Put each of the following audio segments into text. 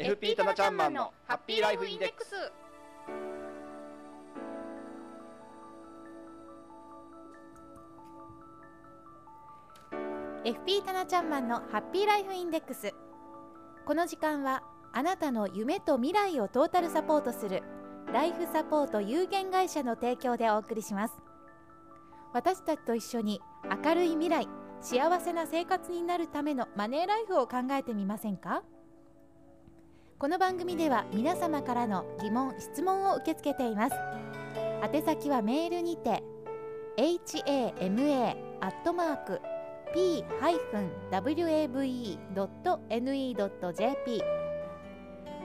FP タナちゃんマンのハッピーライフインデックス。FP タナちゃんマンのハッピーライフインデックス。この時間はあなたの夢と未来をトータルサポートするライフサポート有限会社の提供でお送りします。私たちと一緒に明るい未来幸せな生活になるためのマネーライフを考えてみませんか？この番組では皆様からの疑問・質問を受け付けています。宛先はメールにて hama.p-wave.ne.jp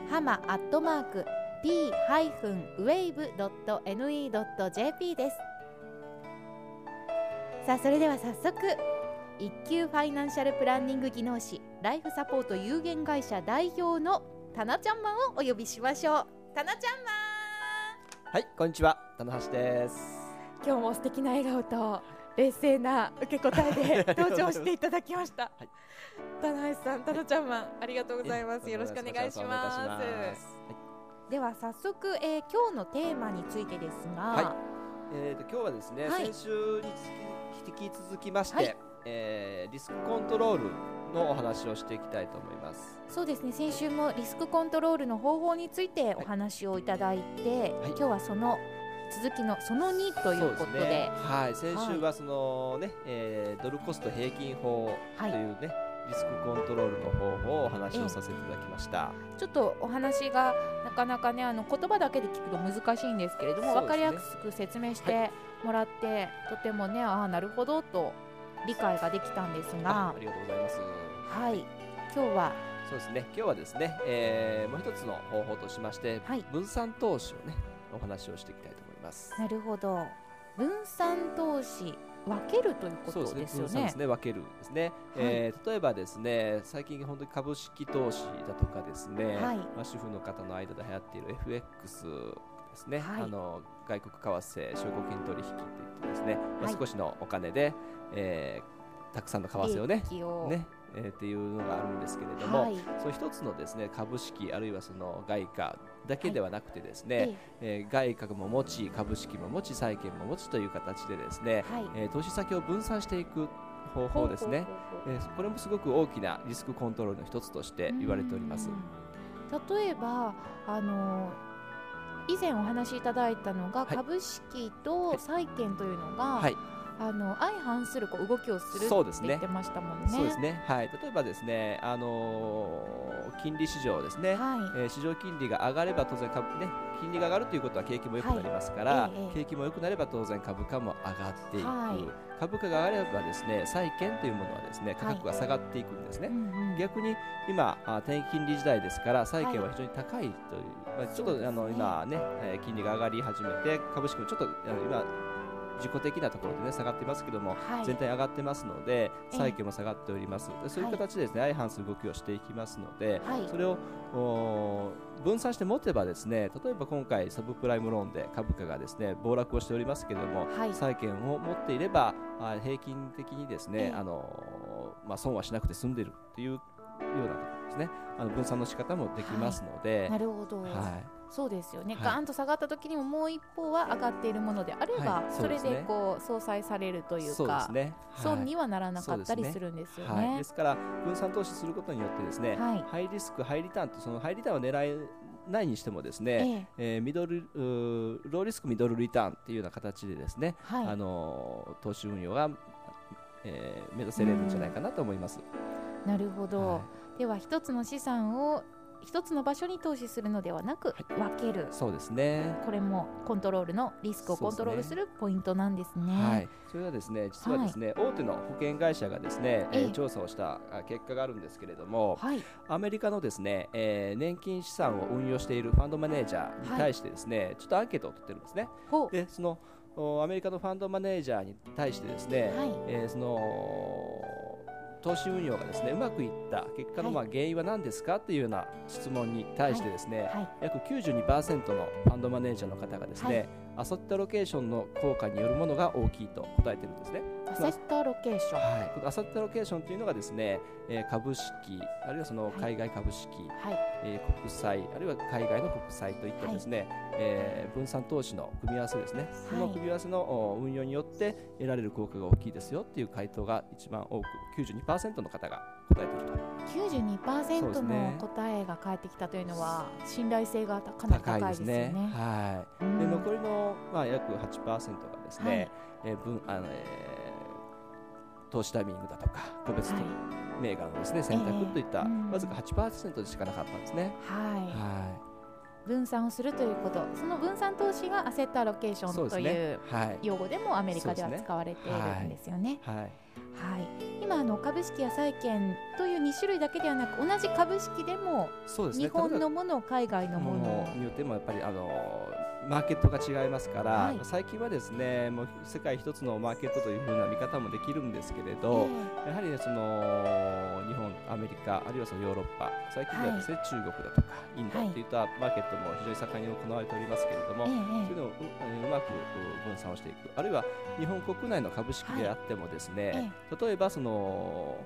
ハマアットマーク p-wave.ne.jp です。さあそれでは早速一級ファイナンシャルプランニング技能士ライフサポート有限会社代表のタナちゃんマンをお呼びしましょう。タナちゃんマはいこんにちは。棚橋です。ン今日も素敵な笑顔と冷静な受け答えで登場していただきました、はい。タナ橋さんタナちゃんマンありがとうございます。よろしくお願いします。では早速、えー今日のテーマについてですが、はえー、と今日はですね、はい。先週に引き続きまして、はい。えーリスクコントロールのお話をしていきたいと思います。そうですね。先週もリスクコントロールの方法についてお話をいただいて、はい。今日はその続きのその2ということで。ね、はい、先週はそのね、えードルコスト平均法とはいいうね、リスクコントロールの方法をお話をさせていただきました。ちょっとお話がなかなかねあの言葉だけで聞くと難しいんですけれども、ね。分かりやすく説明してもらって、とてもねああなるほどと理解ができたんですあがありがとうございます。はい。今日は。そうですね、今日はですね、えーもう一つの方法としまして、はい。分散投資をね、お話をしていきたいと思います。なるほど。分散投資分けるというこそうですね、とですよね。分散ですね、分けるですね、えー例えばですね、最近本当に株式投資だとかですね、はい。まあ主婦の方の間で流行っている FX ですね、はい。あの外国為替証拠金取引といってですね、まあ、はい少しのお金で、えーたくさんの為替をね、ね、えーっていうのがあるんですけれども、はい。その一つのですね株式あるいはその外貨だけではなくてですね、えー外貨も持ち株式も持ち債券も持ちという形でですね、はい。えー投資先を分散していく方法ですね。えーこれもすごく大きなリスクコントロールの一つとして言われております。う。ん例えばあの以前お話しいただいたのが、はい。株式と債券というのが、はい、あの相反するこう動きをするそうですね。って言ってましたもんね。そうですね。はい、例えばですね、あのー金利市場ですね。はい。えー市場金利が上がれば当然株ね金利が上がるということは景気も良くなりますから、はい。ええ。ええ景気も良くなれば当然株価も上がっていく、は株価が上がればですね債券というものはですね価格が下がっていくんですね、うんうん。逆に今あ低金利時代ですから債券は非常に高いという、まあ、ちょっと、ね。あの今ね、えー金利が上がり始めて株式もちょっと今自己的なところでね下がってますけども、はい。全体上がってますのでえ債券も下がっております、でそういう形でですね、相反する動きをしていきますので、はい。それを分散して持てばですね例えば今回サブプライムローンで株価がですね暴落をしておりますけれども、はい。債券を持っていればあ平均的にですね、ええ。あのーまあ、損はしなくて済んでいるというようなところですね。あの分散の仕方もできますので、なるほど、はいそうですよね、はい。ガーンと下がった時にももう一方は上がっているものであれば、はい。それでこう相殺されるというかすね、損にははならなかったりするんですよね。はい、ですから分散投資することによってですね、はい。ハイリスクハイリターンとそのハイリターンを狙えないにしてもですね、えーミドルローリスクミドルリターンっていうような形でですね、はい。あのー投資運用が、えー目指せれるんじゃないかなと思います。なるほど、はでは一つの資産を一つの場所に投資するのではなく、分ける。そうですね。これもコントロールのリスクをコントロールするポイントなんですね。はい、それはですね実はですね、大手の保険会社がですね、えーええ調査をしたあ結果があるんですけれども、はい。アメリカのですね、えー年金資産を運用しているファンドマネージャーに対してですね、ちょっとアンケートを取ってるんですね。ほう。でそのおアメリカのファンドマネージャーに対してですね、はい。えーその投資運用がですねうまくいった結果のはい。まあ原因は何ですかっていうような質問に対してですね、はい。約92%のファンドマネージャーの方がですね、アソットロケーションの効果によるものが大きいと答えてるんですね。アセットロケーション、はい、このアセットロケーションというのがですね、えー、株式あるいはその海外株式、はい、えー、国債あるいは海外の国債といったですね、はい、えー、分散投資の組み合わせですね、その組み合わせの運用によって得られる効果が大きいですよっていう回答が一番多く92%の方が答えていると。92%の答えが返ってきたというのは信頼性がかなり高いですね。ね。はい、まあ、約8%がですね、はい、えー、分あのえー投資タイミングだとか個別銘柄のですね、選択といった、わずか8%でしかなかったんですね。はい、はい。分散をするということ。その分散投資がアセットアロケーションという用語でもアメリカでは使われているんですよね。はい、はい、今あの株式や債券という2種類だけではなく同じ株式でも日本のもの、海外のもの。によってもやっぱりあのマーケットが違いますから、はい、最近はですねもう世界一つのマーケットというふうな見方もできるんですけれど、えー、やはり、ね、その日本、アメリカあるいはそのヨーロッパ最近ではですね、はい、中国だとかインドとい。ったマーケットも非常に盛んに行われておりますけれども、はい、そういうのをううまく分散をしていく。あるいは日本国内の株式であってもですね、例えばその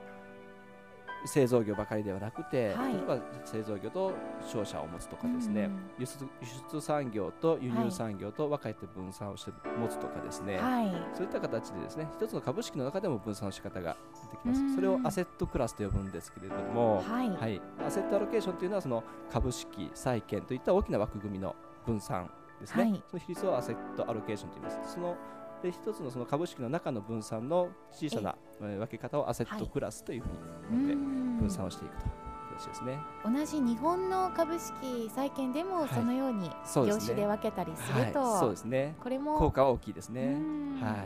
製造業ばかりではなくて、はい、例えば製造業と商社を持つとかですね、うん、輸出輸出産業と輸入産業と分かれて分散をして持つとかですね、はい、そういった形でですね一つの株式の中でも分散の仕方ができます、うん、それをアセットクラスと呼ぶんですけれども、はい、はい、アセットアロケーションというのはその株式債券といった大きな枠組みの分散ですね、その比率をアセットアロケーションと言います。そので一つのその株式の中の分散の小さな分け方をアセットクラスというふうに分散をしていくと。ですね、同じ日本の株式債券でもそのように業種で分けたりすると、はい、そうですね。これも効果は大きいですね。は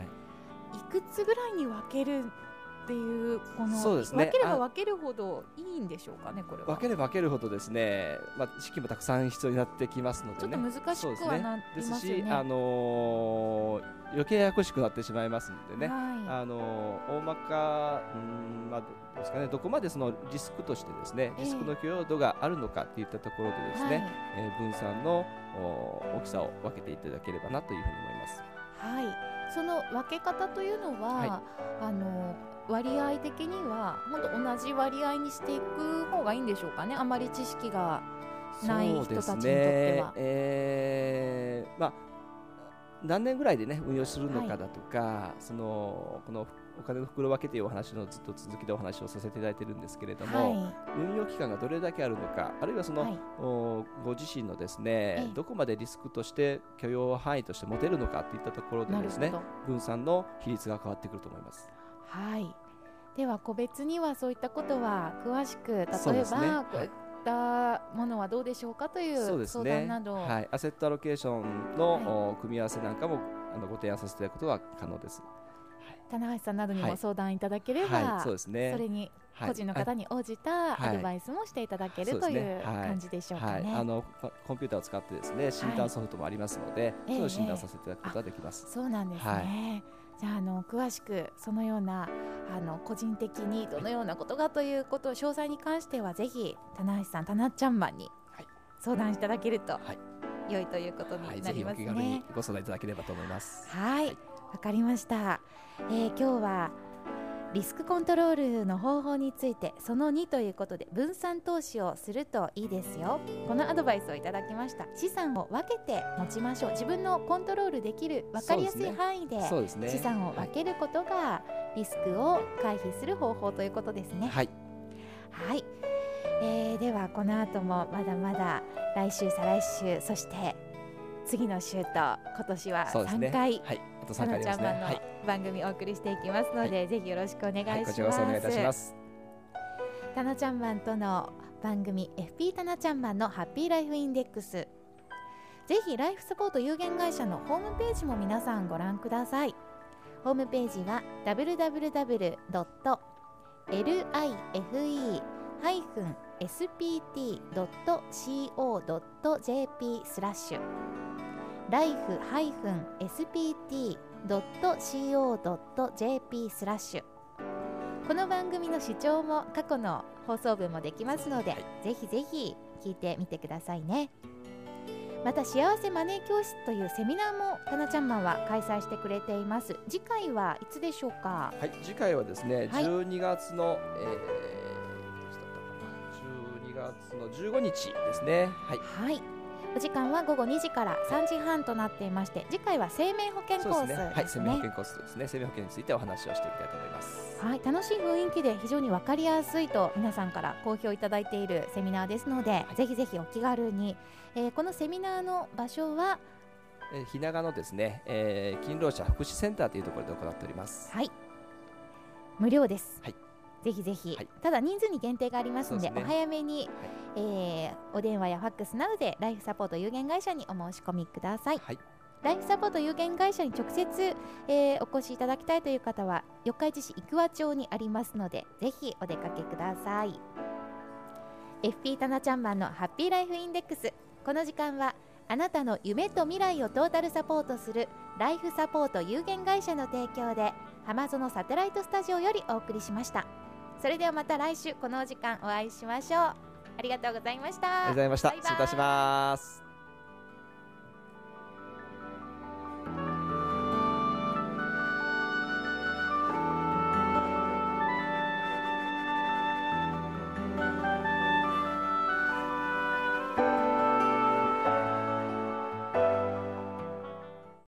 い、いくつぐらいに分けるっていうこのそうです、ね、分ければ分けるほどいいんでしょうかねこれ分ければ分けるほどですね、まあ、資金もたくさん必要になってきますので、ね、ちょっと難しくはなってます、ね、ですし、あのー、余計ややこしくなってしまいますのでね、はい、あのー、大まかうんまあですかね。どこまでそのリスクとしてですねリスクの許容度があるのかといったところでですね、えー、はい、えー、分散の大きさを分けていただければなというふうに思います。はい、その分け方というのは、はい、あの割合的には本当同じ割合にしていく方がいいんでしょうかね。あまり知識がない人たちにとっては。ね。えーまあ、何年ぐらいで、ね、運用するのかだとか、はい、そのこのお金の袋分けというお話のずっと続きでお話をさせていただいているんですけれども、はい、運用期間がどれだけあるのかあるいはその、はい、ご自身のですねどこまでリスクとして許容範囲として持てるのかといったところでですね分散の比率が変わってくると思います。はい。では個別にはそういったことは詳しく例えば、ね、こういったものはどうでしょうかという相談など、ね、はい、アセットアロケーションの、はい、組み合わせなんかもあのご提案させていただくことは可能です。棚橋さんなどにも相談いただければ、はい。はい、そうですね、それに個人の方に応じたアドバイスもしていただける、という感じでしょうかね。あのコンピューターを使ってですね診断ソフトもありますので、それを診断させていただくことができます。そうなんですね。じゃああの詳しくそのようなあの個人的にどのようなことがということを詳細に関してはぜひ棚橋さん、棚ちゃんマンに相談いただけると、良いということになりますね。はい、ご相談いただければと思います。はい、わかりました。えー、今日はリスクコントロールの方法についてその2ということで分散投資をするといいですよ。このアドバイスをいただきました。資産を分けて持ちましょう。自分のコントロールできる分かりやすい範囲で資産を分けることがリスクを回避する方法ということですね。はい、はい。えー、ではこの後もまだまだ来週再来週そして次の週と今年は3回、ね、はいあと3回ありますね。はい、番組お送りしていきますので、はい、ぜひよろしくお願いします。はい、こちらこそお願いいたします。タナちゃんマンとの番組 FP タナちゃんマンのハッピーライフインデックス。ぜひライフサポート有限会社のホームページも皆さんご覧ください。ホームページは www.life-spt.co.jp スラッシュ life-spt.co.jp スラッシュ。この番組の視聴も過去の放送分もできますので、はい、ぜひぜひ聞いてみてくださいね。また幸せマネー教室というセミナーもタナちゃんマンは開催してくれています。次回はいつでしょうか？はい次回はですね、はい、12月の、えー、12月の15日ですね。はい、はいお時間は午後2時から3時半となっていまして次回は生命保険コースですね、ね、はい生命保険コースですね。生命保険についてお話をしていきたいと思います。はい楽しい雰囲気で非常に分かりやすいと皆さんから好評いただいているセミナーですので、はい、ぜひぜひお気軽に、えー、このセミナーの場所は？えー、日長のですね、えー、勤労者福祉センターというところで行っております。はい。無料です。はいぜひぜひ、はい、ただ人数に限定がありますので、ね、お早めに、はい、えー、お電話やファックスなどでライフサポート有限会社にお申し込みください、はい、ライフサポート有限会社に直接、えー、お越しいただきたいという方は四日市市生桑町にありますのでぜひお出かけください。FP タナちゃんマンのハッピーライフインデックス。この時間はあなたの夢と未来をトータルサポートするライフサポート有限会社の提供で浜園サテライトスタジオよりお送りしました。それではまた来週このお時間お会いしましょう。ありがとうございました。ありがとうございました。失礼いたします。